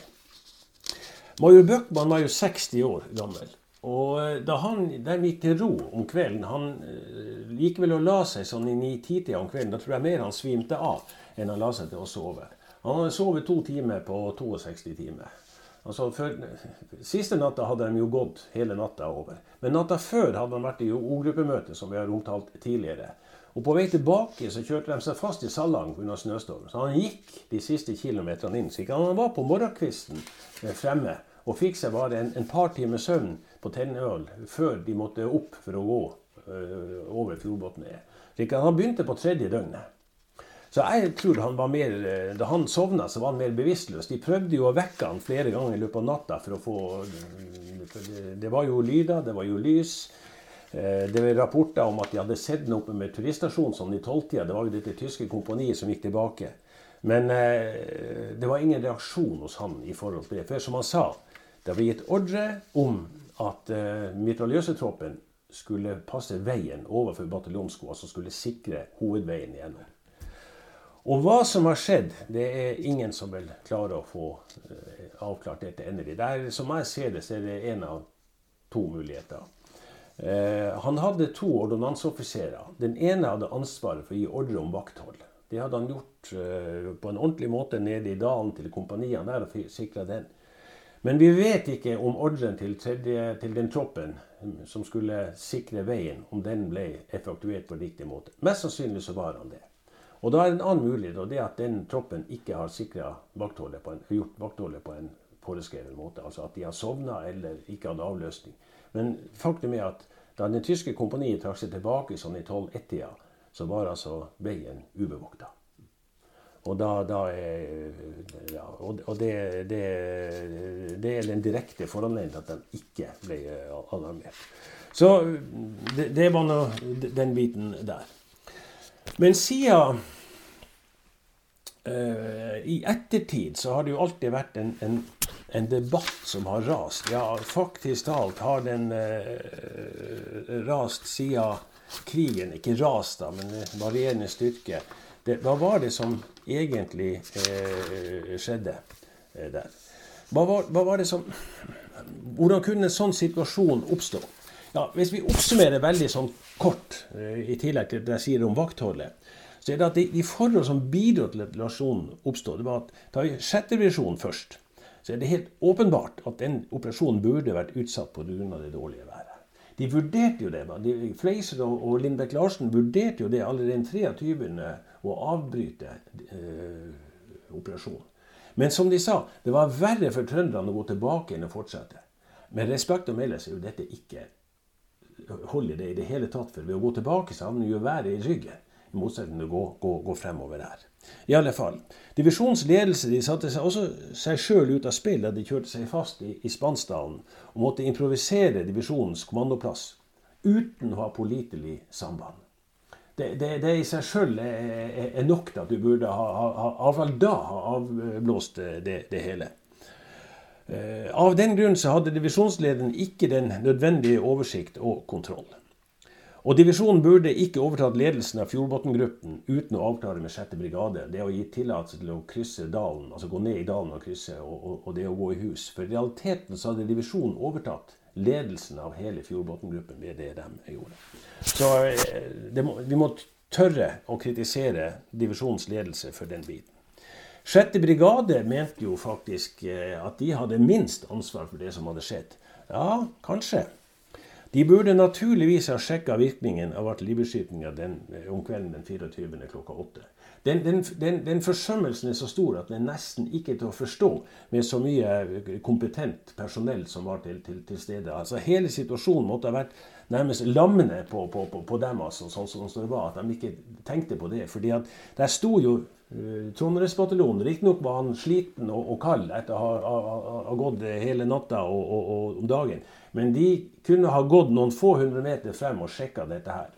A: Major Bøckmann var jo 60 år gammel. Og eh, da han der gikk til ro om kvelden Han gikk eh, vel og la seg sånn i ni-titida om kvelden. Da tror jeg mer han svimte av enn han la seg til å sove. Han hadde sovet to timer på 62 timer. Altså før, Siste natta hadde de jo gått hele natta over. Men natta før hadde han vært i O-gruppemøte, som vi har omtalt tidligere. Og På vei tilbake så kjørte de seg fast i Salang pga. snøstorm. Så han gikk de siste kilometerne inn. Så han var på morgenkvisten eh, fremme og fikk seg bare en, en par timer søvn på Tennøl før de måtte opp for å gå øh, over Fjordbotn. Han begynte på tredje døgnet. Så jeg tror han var mer, øh, Da han sovna, så var han mer bevisstløs. De prøvde jo å vekke han flere ganger i løpet av natta for å få Det var jo lyder, det var jo lys. Eh, det var rapporter om at de hadde sett noe oppe med turiststasjonen sånn i tolvtida. Det var jo dette tyske kompaniet som gikk tilbake. Men eh, det var ingen reaksjon hos han i forhold til det. For som han sa, det ble gitt ordre om at eh, mitraljøsetroppen skulle passe veien overfor bataljonskoa, som skulle sikre hovedveien igjennom. Og hva som har skjedd, det er ingen som vil klare å få eh, avklart dette endelig. Der, som jeg ser det, så er det én av to muligheter. Eh, han hadde to ordonnanseoffiserer. Den ene hadde ansvaret for å gi ordre om vakthold. Det hadde han gjort eh, på en ordentlig måte nede i dalen til kompaniene der og sikra den. Men vi vet ikke om ordren til, tredje, til, den troppen som skulle sikre veien, om den ble effektuert på riktig måte. Mest sannsynlig så var han det. Og da er det en annen mulighet, og det er at den troppen ikke har en, gjort vaktholdet på en foreskrevet måte. Altså at de har sovna eller ikke hadde avløsning. Men faktum er at da det tyske kompaniet trakk seg tilbake sånn i 12-1-tida, så var altså veien ubevokta. Og, da, da er, ja, og, det, det, det, er den direkte foranledningen at de ikke ble alarmert. Så det, det var nå den biten der. Men siden uh, I ettertid så har det jo alltid vært en, en en debatt som har rast. Ja, faktisk talt har den uh, rast siden krigen. Ikke rast, da, men varierende styrke. Hva var det som egentlig eh, skjedde eh, der? Hva var, hva var, det som Hvordan kunne en sånn situasjon oppstå? Ja, Hvis vi oppsummerer veldig sånn kort, eh, i tillegg til det jeg sier om vaktholdet, så er det at de, de forhold som bidro til at relasjonen oppstod, det var at tar vi sjette divisjon først så er det helt åpenbart at den operasjonen burde vært utsatt pga. det dårlige været. De vurderte jo det. De, Fleiser og Lindbekk Larsen vurderte jo det allerede den 23. å avbryte eh, operasjonen. Men som de sa, det var verre for trønderne å gå tilbake enn å fortsette. Med respekt å melde så er jo dette ikke holder det i det hele tatt. For ved å gå tilbake så havner jo været i ryggen. I motsetning til å gå, gå, gå fremover her. I alle fall. Divisjonens ledelse de satte seg også seg sjøl ut av spill da de kjørte seg fast i, i Spansdalen og måtte improvisere divisjonens kommandoplass uten å ha pålitelig samband. Det, det, det, i seg sjøl er, er, nok til at du burde ha, ha, ha, da ha avblåst det, det hele. Eh, av den grunn hadde divisjonslederen ikke den nødvendige oversikt og kontroll. Og Divisjonen burde ikke overtatt ledelsen av Fjordbotn-gruppen uten å avklare med 6. brigade det å gi tillatelse til å krysse dalen, altså gå ned i dalen og krysse, og, og, og, det å gå i hus. For i realiteten så hadde divisjonen overtatt ledelsen av hele Fjordbotn-gruppen ved det de gjorde. Så eh, må, vi må tørre å kritisere divisjonens ledelse for den biten. Sjette brigade mente jo faktisk eh, at de hadde minst ansvar for det som hadde skjedd. Ja, kanskje. De burde naturligvis ha sjekka virkningen av artilleribeskytninga eh, om kvelden den 24. klokka åtte. Den, den, den, den, forsømmelsen er så stor at den nesten ikke er til å forstå med så mye eh, kompetent personell som var til, til, til stede. Altså Hele situasjonen måtte ha vært nærmest lammende på, på, på, på dem, altså, sånn som det var. At de ikke tenkte på det. fordi at der sto jo uh, Trondheimsbataljonen. Riktignok var han sliten og, og kald etter å ha, ha, ha, gått hele natta og, og, og dagen. Men de kunne ha gått noen få hundre meter frem og sjekka dette her.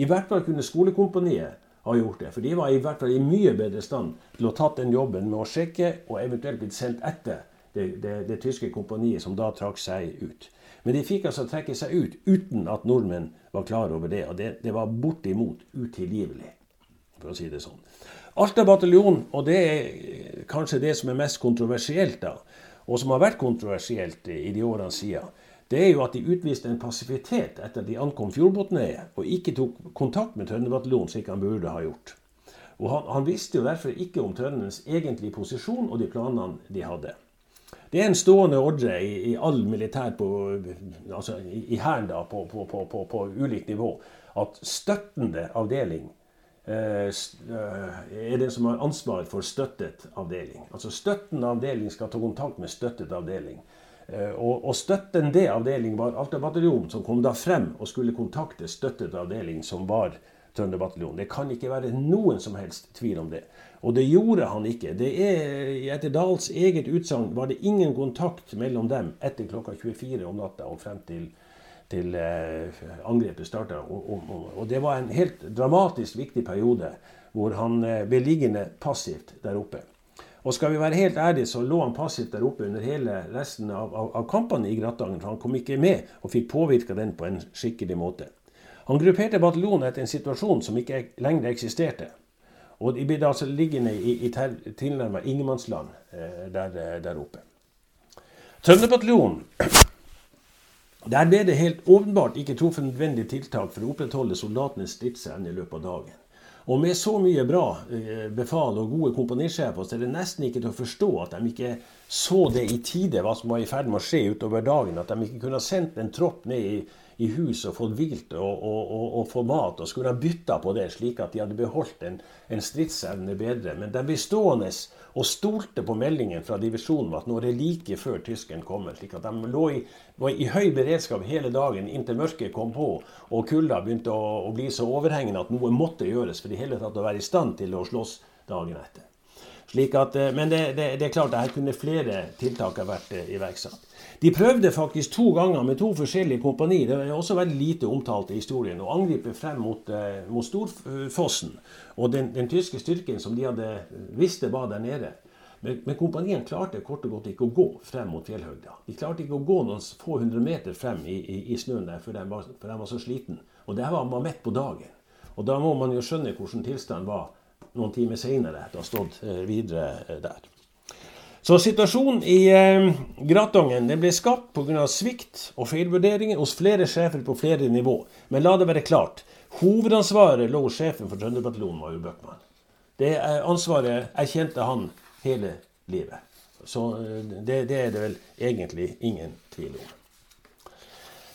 A: I hvert fall kunne skolekompaniet ha gjort det. For de var i hvert fall i mye bedre stand til å tatt den jobben med å sjekke og eventuelt blitt sendt etter det, det, det tyske kompaniet som da trakk seg ut. Men de fikk altså trekke seg ut uten at nordmenn var klar over det. Og det, det var bortimot utilgivelig, for å si det sånn. Alta bataljon, og det er kanskje det som er mest kontroversielt, da, og som har vært kontroversielt i de årene siden, det er jo at de utviste en passivitet etter at de ankom Fjordbotnøyet, og ikke tok kontakt med Trønderbataljonen slik han burde ha gjort. Og han, han visste jo derfor ikke om trøndernes egentlige posisjon og de planene de hadde. Det er en stående ordre i, i all militær på, altså i hæren på, på, på, på, ulikt nivå at støttende avdeling eh, er den som har ansvaret for støttet avdeling. Altså Støttende avdeling skal ta kontakt med støttet avdeling. Eh, og, og støttende avdeling var Alta bataljon, som kom da frem og skulle kontakte støttet avdeling, som var Trønderbataljonen. Det kan ikke være noen som helst tvil om det. Og det gjorde han ikke. Det er, etter Dahls eget utsagn var det ingen kontakt mellom dem etter klokka 24 om natta og frem til, til eh, angrepet starta. Og, og, og, det var en helt dramatisk viktig periode hvor han eh, ble liggende passivt der oppe. Og skal vi være helt ærlige, så lå han passivt der oppe under hele resten av, av, av kampene i Gratangen. For han kom ikke med og fikk påvirka den på en skikkelig måte. Han grupperte bataljonen etter en situasjon som ikke lenger eksisterte. Og de ble altså liggende i, i tilnærmet ingenmannsland eh, der, eh, der, oppe. Trønderbataljonen Der ble det helt åpenbart ikke truffet nødvendige tiltak for å opprettholde soldatenes stridsevne i løpet av dagen. Og med så mye bra eh, befal og gode komponistsjefer, så er det nesten ikke til å forstå at de ikke så det i tide, hva som var i ferd med å skje utover dagen. At de ikke kunne ha sendt en tropp ned i i huset og fått vilt og, og, og, og få mat, og skulle ha bytta på det, slik at de hadde beholdt en, en stridsevne bedre. Men de ble stående og stolte på meldingen fra divisjonen om at nå er det like før tyskeren kommer. slik at De lå i, var i høy beredskap hele dagen inntil mørket kom på og kulda begynte å, å, bli så overhengende at noe måtte gjøres for i hele tatt å være i stand til å slåss dagen etter. At, eh, men det, det, det er klart at her kunne flere tiltak ha vært eh, iverksatt. De prøvde faktisk to ganger med to forskjellige kompani, det er også veldig lite omtalt i historien, å angripe frem mot, eh, mot Storfossen og den, den, tyske styrken som de hadde visste var der nede. Men, men kompanien klarte kort og godt ikke å gå frem mot fjellhøgda. De klarte ikke å gå noen få hundre meter frem i, i, i snøen der, for de, var, for de var så sliten. Og det var man midt på dagen. Og da må man jo skjønne hvordan tilstanden var noen timer seinere, etter å ha eh, videre eh, der. Så situasjonen i eh, Gratangen den ble skapt pga. svikt og feilvurderinger hos flere sjefer på flere nivå. Men la det være klart, hovedansvaret lå hos sjefen for Trønderbataljonen, Major Bøckmann. Det ansvaret erkjente han hele livet. Så eh, det, det er det vel egentlig ingen tvil om.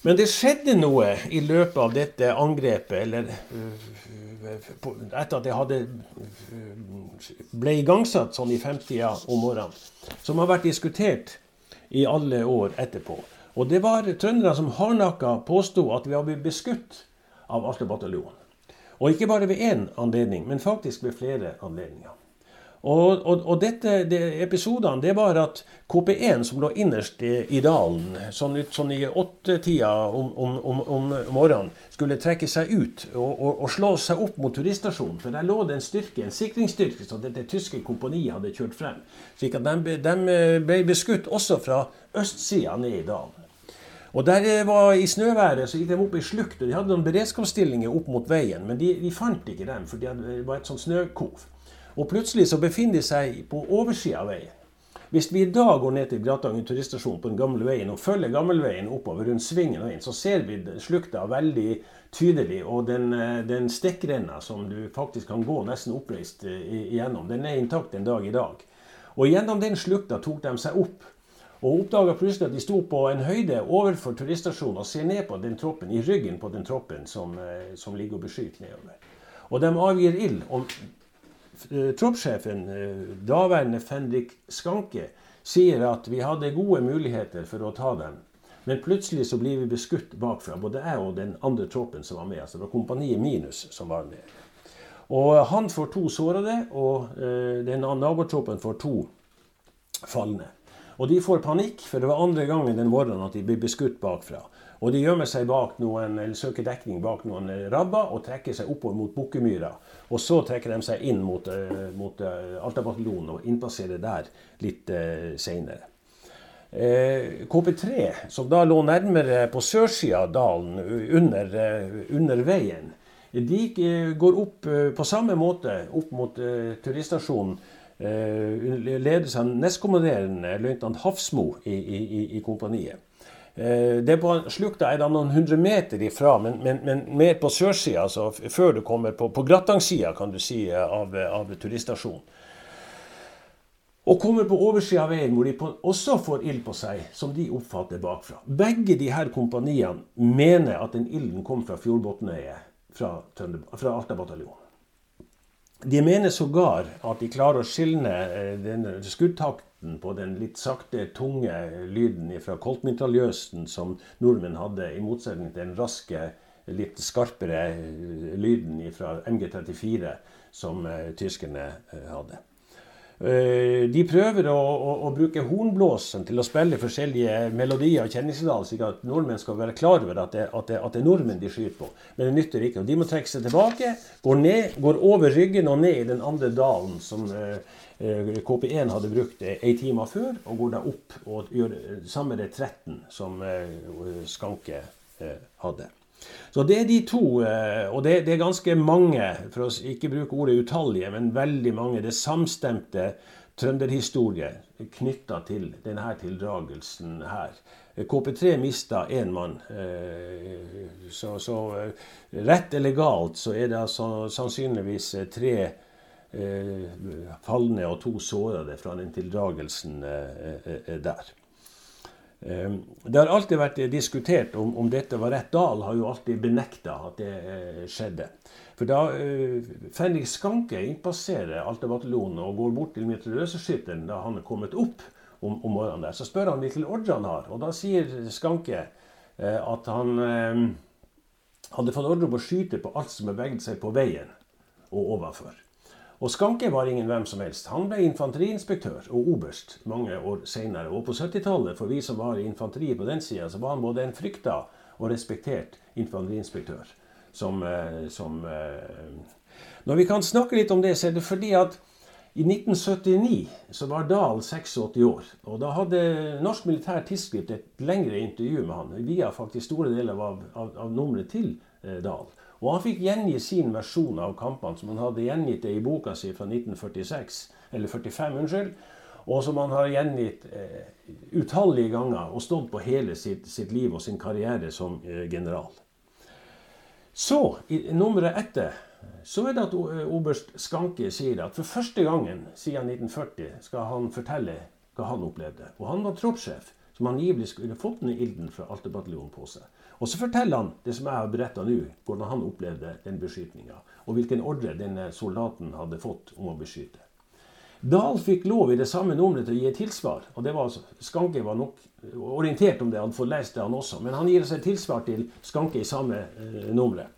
A: Men det skjedde noe i løpet av dette angrepet, eller øh, etter at det hadde øh, ble igangsatt sånn i femtida om morgenen, som har vært diskutert i alle år etterpå. Og det var trøndere som hardnakka påsto at vi har blitt beskutt av Aslo bataljon. Og ikke bare ved én anledning, men faktisk ved flere anledninger. Og, og, og dette det, episodene det var at KP1, som lå innerst i, i dalen, sånn, sånn i åttetida om, om, om, om, morgenen, skulle trekke seg ut og, og, slå seg opp mot turiststasjonen. For der lå det en styrke, en sikringsstyrke som dette tyske kompaniet hadde kjørt frem. slik at de, de ble beskutt også fra østsida ned i dalen. Og der var I snøværet så gikk de opp i slukt, og de hadde noen beredskapsstillinger opp mot veien. Men de, de fant ikke dem, for det var et sånt snøkov. Og plutselig så befinner de seg på oversida av veien. Hvis vi i dag går ned til Gratangen turiststasjon på den gamle veien og følger gammelveien oppover rundt svingen og inn, så ser vi slukta veldig tydelig. Og den, eh, den stikkrenna som du faktisk kan gå nesten oppreist eh, igjennom, den er intakt en dag i dag. Og gjennom den slukta tok de seg opp. Og oppdaga plutselig at de sto på en høyde overfor turiststasjonen og ser ned på den troppen, i ryggen på den troppen som, eh, som ligger og beskyter nedover. Og de avgir ild. Og troppssjefen, eh, daværende Fenrik Skanke, sier at vi hadde gode muligheter for å ta dem. Men plutselig så blir vi beskutt bakfra, både jeg og den andre troppen som var med. altså Det var kompaniet Minus som var med. Og Han får to sårede, og uh, den nabotroppen får to falne. Og de får panikk, for det var andre gangen den morgenen at de blir beskutt bakfra. Og de gjemmer seg bak noen, eller søker dekning bak noen rabber og trekker seg oppover mot Bukkemyra. Og så trekker de seg inn mot, uh, mot uh, Alta-bataljonen og innpasserer der litt uh, seinere. Eh, KP3, som da lå nærmere på sørsida av dalen, under, under, veien, de går opp på samme måte opp mot turiststasjonen. Ledes av nestkommanderende løytnant Hafsmo i, i, i kompaniet. Eh, det er på slukta er da noen hundre meter ifra, men, men, men mer på sørsida, altså før du kommer på, på Grattangsida, kan du si, av, av turiststasjonen. Og kommer på oversida av veien, hvor de på, også får ild på seg, som de oppfatter bakfra. Begge de her kompaniene mener at den ilden kom fra Fjordbotnøyet, fra, fra Alta-bataljonen. De mener sågar at de klarer å skilne eh, denne på den litt sakte, tunge lyden fra koltmitraljøsen som nordmenn hadde, i motsetning til den raske, litt skarpere eh, lyden fra MG34 som uh, tyskerne uh, hadde. Eh, de prøver å, å, å, bruke hornblåsen til å spille forskjellige melodier og kjenningssignal, slik at nordmenn skal være klar over at det, at, det, at det, er nordmenn de skyter på. Men det nytter ikke. og De må trekke seg tilbake, går, ned, går over ryggen og ned i den andre dalen som eh, eh KP1 hadde brukt eh, ei time før, og går da opp og gjør samme retretten som eh, Skanke eh, hadde. Så det er de to, eh, og det, det, er ganske mange, for å ikke bruke ordet utallige, men veldig mange. Det samstemte trønderhistorier knytta til denne tildragelsen her. KP3 mista én mann. Eh, så, så, eh, rett eller galt så er det altså sannsynligvis tre falne og to sårede fra den tildragelsen der. Ehm, det har alltid vært diskutert om, om dette var rett. Dahl har jo alltid benekta at det eh, skjedde. For da uh, Fenrik Skanke innpasserer Alta-bataljonen og går bort til mitraljøseskytteren da han er kommet opp om, om, morgenen der, så spør han hvilken ordre han har. Og da sier Skanke at han uh, hadde fått ordre om å skyte på alt som beveget seg på veien og overfor. Og Skanke var ingen hvem som helst. Han ble infanteriinspektør og oberst mange år senere. Og på 70-tallet, for vi som var i infanteriet på den sida, så var han både en frykta og respektert infanteriinspektør. Som, eh, som, eh, Når vi kan snakke litt om det, så er det fordi at i 1979 så var Dahl 86 år. Og da hadde Norsk Militær Tidsskrift et lengre intervju med han, via faktisk store deler av, av, av nummeret til eh, Dahl. Og han fikk gjengi sin versjon av kampene, som han hadde gjengitt i boka si fra 1946, eller 45, unnskyld. Og som han har gjengitt eh, utallige ganger og stått på hele sitt, sitt liv og sin karriere som eh, general. Så, i nummeret etter, så er det at eh, oberst Skanke sier at for første gangen siden 1940 skal han fortelle hva han opplevde. Og han var troppssjef, som angivelig skulle fått den ilden fra Alte-bataljonen på seg. Og så forteller han det som jeg har beretta nå, hvordan han opplevde den beskytninga. Og hvilken ordre denne soldaten hadde fått om å beskyte. Dahl fikk lov i det samme nummeret til å gi et tilsvar. og det var altså, Skanke var nok orientert om det, han fått lest det han også. Men han gir seg tilsvar til Skanke i samme eh, nummeret.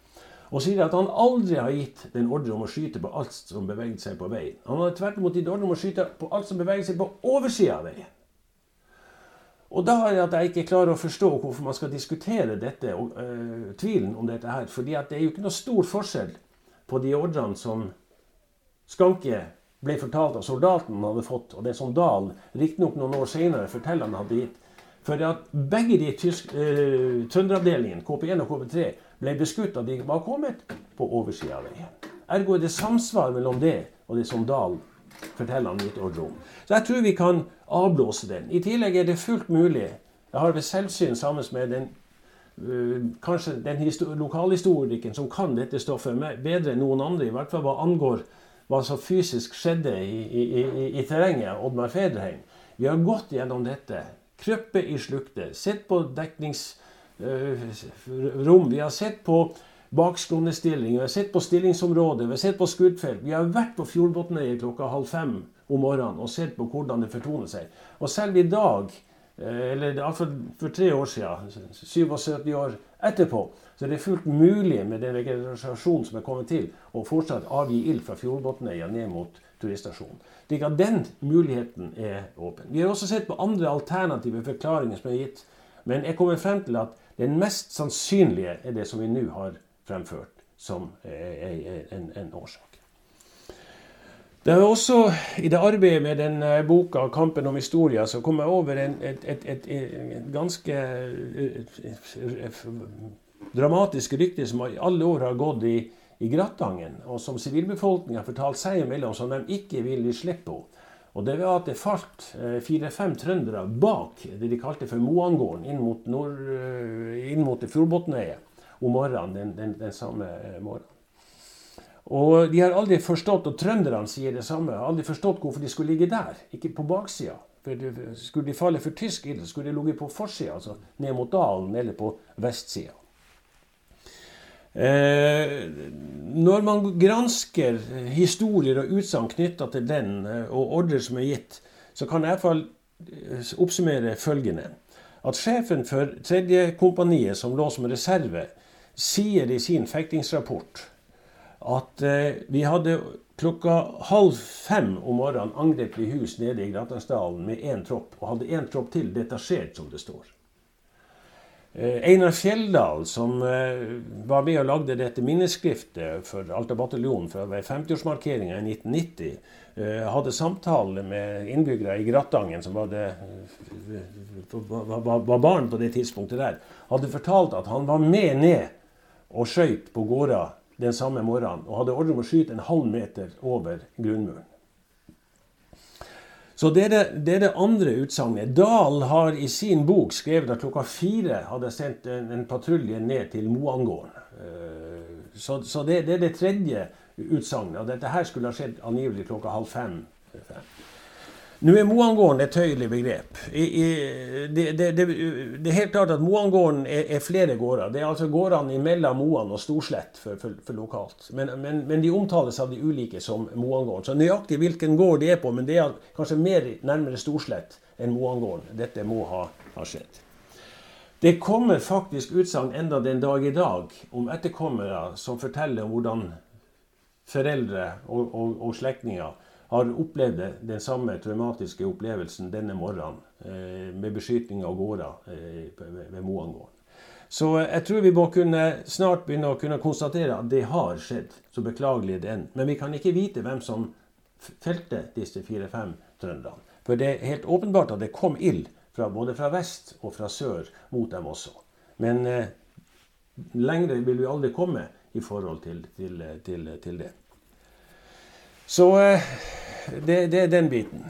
A: Og sier at han aldri har gitt den ordre om å skyte på alt som beveget seg på veien. Han hadde tvert imot gitt ordre om å skyte på alt som beveget seg på oversida av veien. Og da er det at jeg ikke klarer å forstå hvorfor man skal diskutere dette, og, øh, tvilen om dette her. fordi det er jo ikke noe stor forskjell på de ordrene som Skanke ble fortalt av soldaten han hadde fått, og det som Dahl riktignok noen år senere forteller han hadde gitt. For at begge de tysk, øh, trønderavdelingene, KP1 og KP3, ble beskutt da de var kommet på oversida av veien. Ergo er det samsvar mellom det og det som Dahl forteller han litt om. Så jeg tror vi kan avblåse den. I tillegg er det fullt mulig. Jeg har ved selvsyn sammen med den Uh, kanskje den lokalhistorikeren som kan dette stoffet bedre enn noen andre, i hvert fall hva angår hva som fysisk skjedde i, i, i, i terrenget, Oddmar Federheim. Vi har gått gjennom dette. Krøpet i slukte. Sett på dekningsrom. Vi har sett på bakskronestilling, vi har sett på stillingsområdet, vi har sett på skuddfelt. Vi har vært på Fjordbotnøyet klokka halv fem om morgenen og sett på hvordan det fortoner seg. Og selv i dag, eh, eller iallfall for tre år siden, 77 år etterpå, så er det fullt mulig med den vegetasjonen som er kommet til, å fortsatt avgi ild fra Fjordbotnøya ned mot turiststasjonen. Slik at den muligheten er åpen. Vi har også sett på andre alternative forklaringer som er gitt, men jeg kommer frem til at Den mest sannsynlige er det som vi nå har fremført som en, en årsak. Det er også I det arbeidet med den boka 'Kampen om historia' så kom jeg over en, et, et, et, et, ganske dramatisk rykte som i alle år har gått i, i Grattangen, og som sivilbefolkninga fortalte seg imellom, som de ikke ville slippe på. Og det var at det falt fire-fem trøndere bak det de kalte for Moangården, inn mot, nord, inn mot Fjordbotneiet om morgenen den, den, den samme morgenen. Og de har aldri forstått, og trønderne sier det samme, aldri forstått hvorfor de skulle ligge der, ikke på baksida. Skulle de falle for tysk ild, skulle de ligget på forsida, altså ned mot dalen eller på vestsida. Eh, når man gransker historier og utsagn knytta til den, og ordre som er gitt, så kan jeg iallfall oppsummere følgende. At sjefen for tredje kompaniet, som lå som reserve, sier i sin fektingsrapport at eh, vi hadde klokka halv fem om morgenen angrep vi hus nede i Gratangsdalen med én tropp, og hadde én tropp til detasjert, som det står. Eh, Einar Fjelldal, som eh, var med og lagde dette minneskriftet for Alta bataljon fra 50-årsmarkeringa i 1990, hadde samtale med innbyggere i Grattangen, som var, det, var barn på det tidspunktet der, hadde fortalt at han var med ned og skøyt på gårda den samme morgenen og hadde ordre om å skyte en halv meter over grunnmuren. Så det er det, det, er det andre utsagnet. Dahl har i sin bok skrevet at klokka fire hadde sendt en, en patrulje ned til Moangården. Eh, så, så det, det, er det tredje utsagnet. Og dette her skulle ha skjedd angivelig klokka halv fem. Nå er Moangården et tøyelig begrep. I, i, det, det, det, det, er helt klart at Moangården er, er, flere gårder. Det er altså gårdene mellom Moan og Storslett for, for, for lokalt. Men, men, men, de omtales av de ulike som Moangården. Så nøyaktig hvilken gård de er på, men det er kanskje mer nærmere Storslett enn Moangården. Dette må ha, ha skjedd. Det kommer faktisk utsagn enda den dag i dag om etterkommere som forteller hvordan foreldre og, og, og slektninger har opplevd den samme traumatiske opplevelsen denne morgenen eh, med beskytning av gårder eh, ved Moangården. Så jeg tror vi må kunne snart begynne å kunne konstatere at det har skjedd, så beklagelig det enn. Men vi kan ikke vite hvem som felte disse fire-fem trønderne. For det er helt åpenbart at det kom ild fra, både fra vest og fra sør mot dem også. Men eh, lengre vil vi aldri komme i forhold til, til, til, til det. Så eh, det, det, er den biten.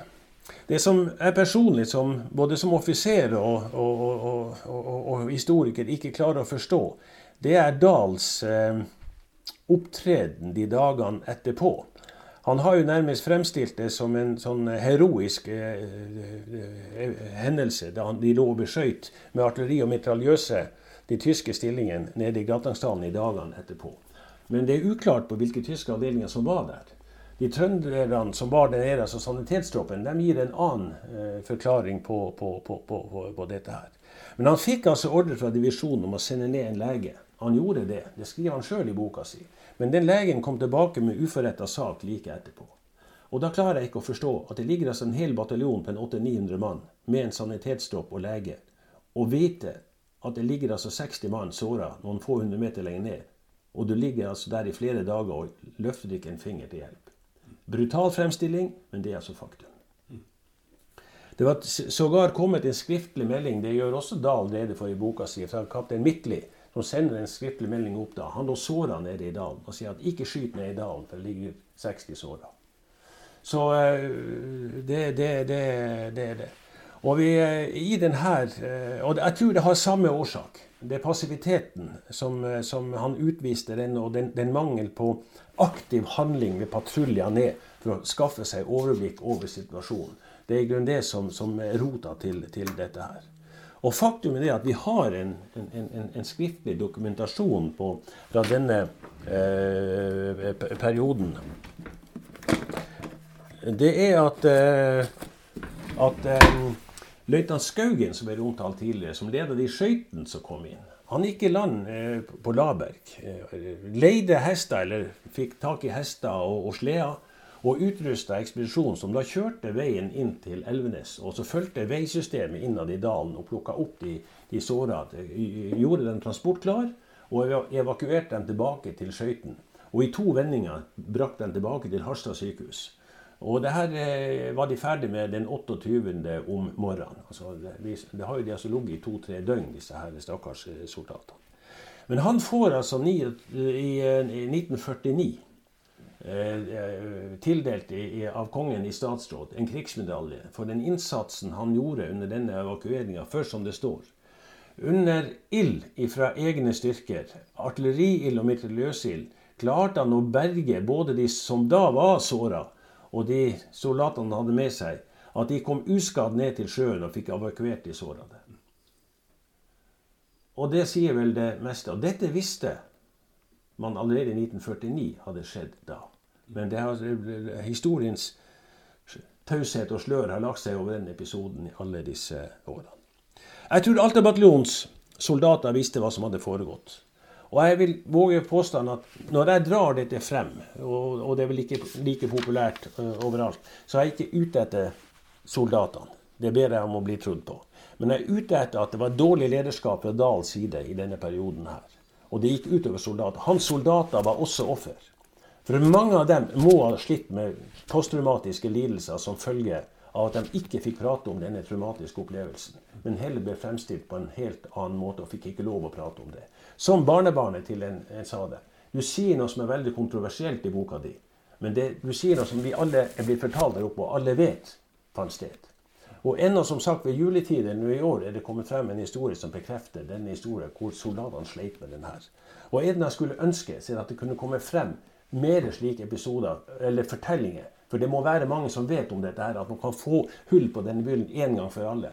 A: Det som jeg personlig, som, både som offiser og, og, og, og, historiker, ikke klarer å forstå, det er Dahls eh, opptreden de dagene etterpå. Han har jo nærmest fremstilt det som en sånn heroisk eh, eh, hendelse da de lå og beskøyt med artilleri og mitraljøse de tyske stillingene nede i Gratangsdalen i dagene etterpå. Men det er uklart på hvilke tyske avdelinger som var der. De trønderne som var der nede, altså sanitetstroppen, de gir en annen eh, forklaring på, på, på, på, dette her. Men han fikk altså ordre fra divisjonen om å sende ned en lege. Han gjorde det. Det skriver han sjøl i boka si. Men den legen kom tilbake med uforretta sak like etterpå. Og da klarer jeg ikke å forstå at det ligger altså en hel bataljon på en 800-900 mann med en sanitetstropp og lege, og vite at det ligger altså 60 mann såra noen få hundre meter lenger ned, og du ligger altså der i flere dager og løfter ikke en finger til hjelp. Brutal fremstilling, men det er altså faktum. Det var sågar kommet en skriftlig melding, det gjør også Dahl rede for i boka si, fra kaptein Midtli, som sender en skriftlig melding opp da. Han lå såra nede i dalen og sier at ikke skyt ned i dalen, for det ligger 60 såra. Så eh, det, det, det, det er det. Og vi, eh, i den eh, og jeg tror det har samme årsak. Det er passiviteten som, som han utviste, den, og den, den mangel på aktiv handling ved patruljer ned for å skaffe seg overblikk over situasjonen. Det er i grunnen det som, som er rota til, til, dette her. Og faktum er at vi har en, en, en, en skriftlig dokumentasjon på, fra denne eh, perioden. Det er at, eh, at eh, løytnant Skaugen, som ble omtalt tidligere, som leder de skøytene som kom inn han gikk i land eh, på Laberg. Eh, leide hester, eller fikk tak i hester og, og sleder. og utrusta ekspedisjonen, som da kjørte veien inn til Elvenes. Og så fulgte veisystemet innad i dalen og plukka opp de, de såra. Gjorde dem transportklar og evakuerte dem tilbake til Skøyten. Og i to vendinger brakte dem tilbake til Harstad sykehus. Og det her eh, var de ferdig med den 28. om morgenen. Altså, det, det, har jo de altså ligget i to-tre døgn, disse her stakkars eh, soldatene. Men han får altså ni, i, i 1949 eh, tildelt i, av kongen i statsråd en krigsmedalje for den innsatsen han gjorde under denne evakueringa, først som det står. Under ild fra egne styrker, artilleriild og mitraljøsild, klarte han å berge både de som da var såra, og de soldatene hadde med seg, at de kom uskadd ned til sjøen og fikk evakuert de sårede. Og det sier vel det meste. Og dette visste man allerede i 1949 hadde skjedd da. Men har, historiens taushet og slør har lagt seg over den episoden i alle disse årene. Jeg tror Alta bataljonens soldater visste hva som hadde foregått. Og jeg vil våge påstanden at når jeg drar dette frem, og, og det er vel ikke like populært uh, overalt, så er jeg ikke ute etter soldatene. Det ber jeg om å bli trodd på. Men jeg er ute etter at det var dårlig lederskap fra Dahls side i denne perioden her. Og det gikk utover soldater. Hans soldater var også offer. For mange av dem må ha slitt med posttraumatiske lidelser som følge av at de ikke fikk prate om denne traumatiske opplevelsen, men heller ble fremstilt på en helt annen måte og fikk ikke lov å prate om det. Som barnebarnet til en, en sa det. Du sier noe som er veldig kontroversielt i boka di, men det, du sier noe som vi alle er blitt fortalt der oppe, og alle vet fant sted. Og ennå som sagt ved juletider nå i år er det kommet frem en historie som bekrefter denne historien, hvor soldatene sleit med den her. Og en jeg skulle ønske, er at det kunne komme frem mer slike episoder, eller fortellinger. For det må være mange som vet om dette, her, at man kan få hull på denne byllen en gang for alle.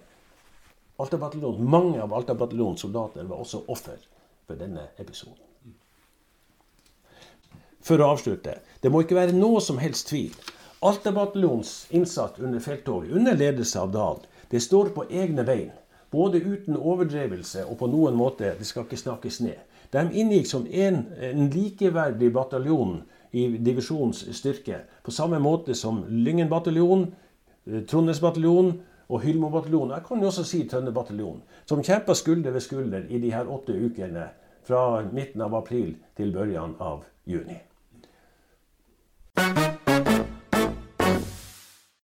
A: Alta mange av Alta-bataljonens soldater var også offer for denne episoden. For å avslutte. Det må ikke være noe som helst tvil Alta-bataljons innsatt under felttoget, under ledelse av Dahl, det står på egne bein. Både uten overdrevelse og på noen måte Det skal ikke snakkes ned. De inngikk som en, en likeverdig bataljon i divisjonens styrke. På samme måte som Lyngen bataljon, Trondes bataljonen, bataljon og Hylmo bataljon. Jeg kan jo også si Tønne bataljon. Som kjempa skulder ved skulder i de her åtte ukene fra midten av april til børjan av juni.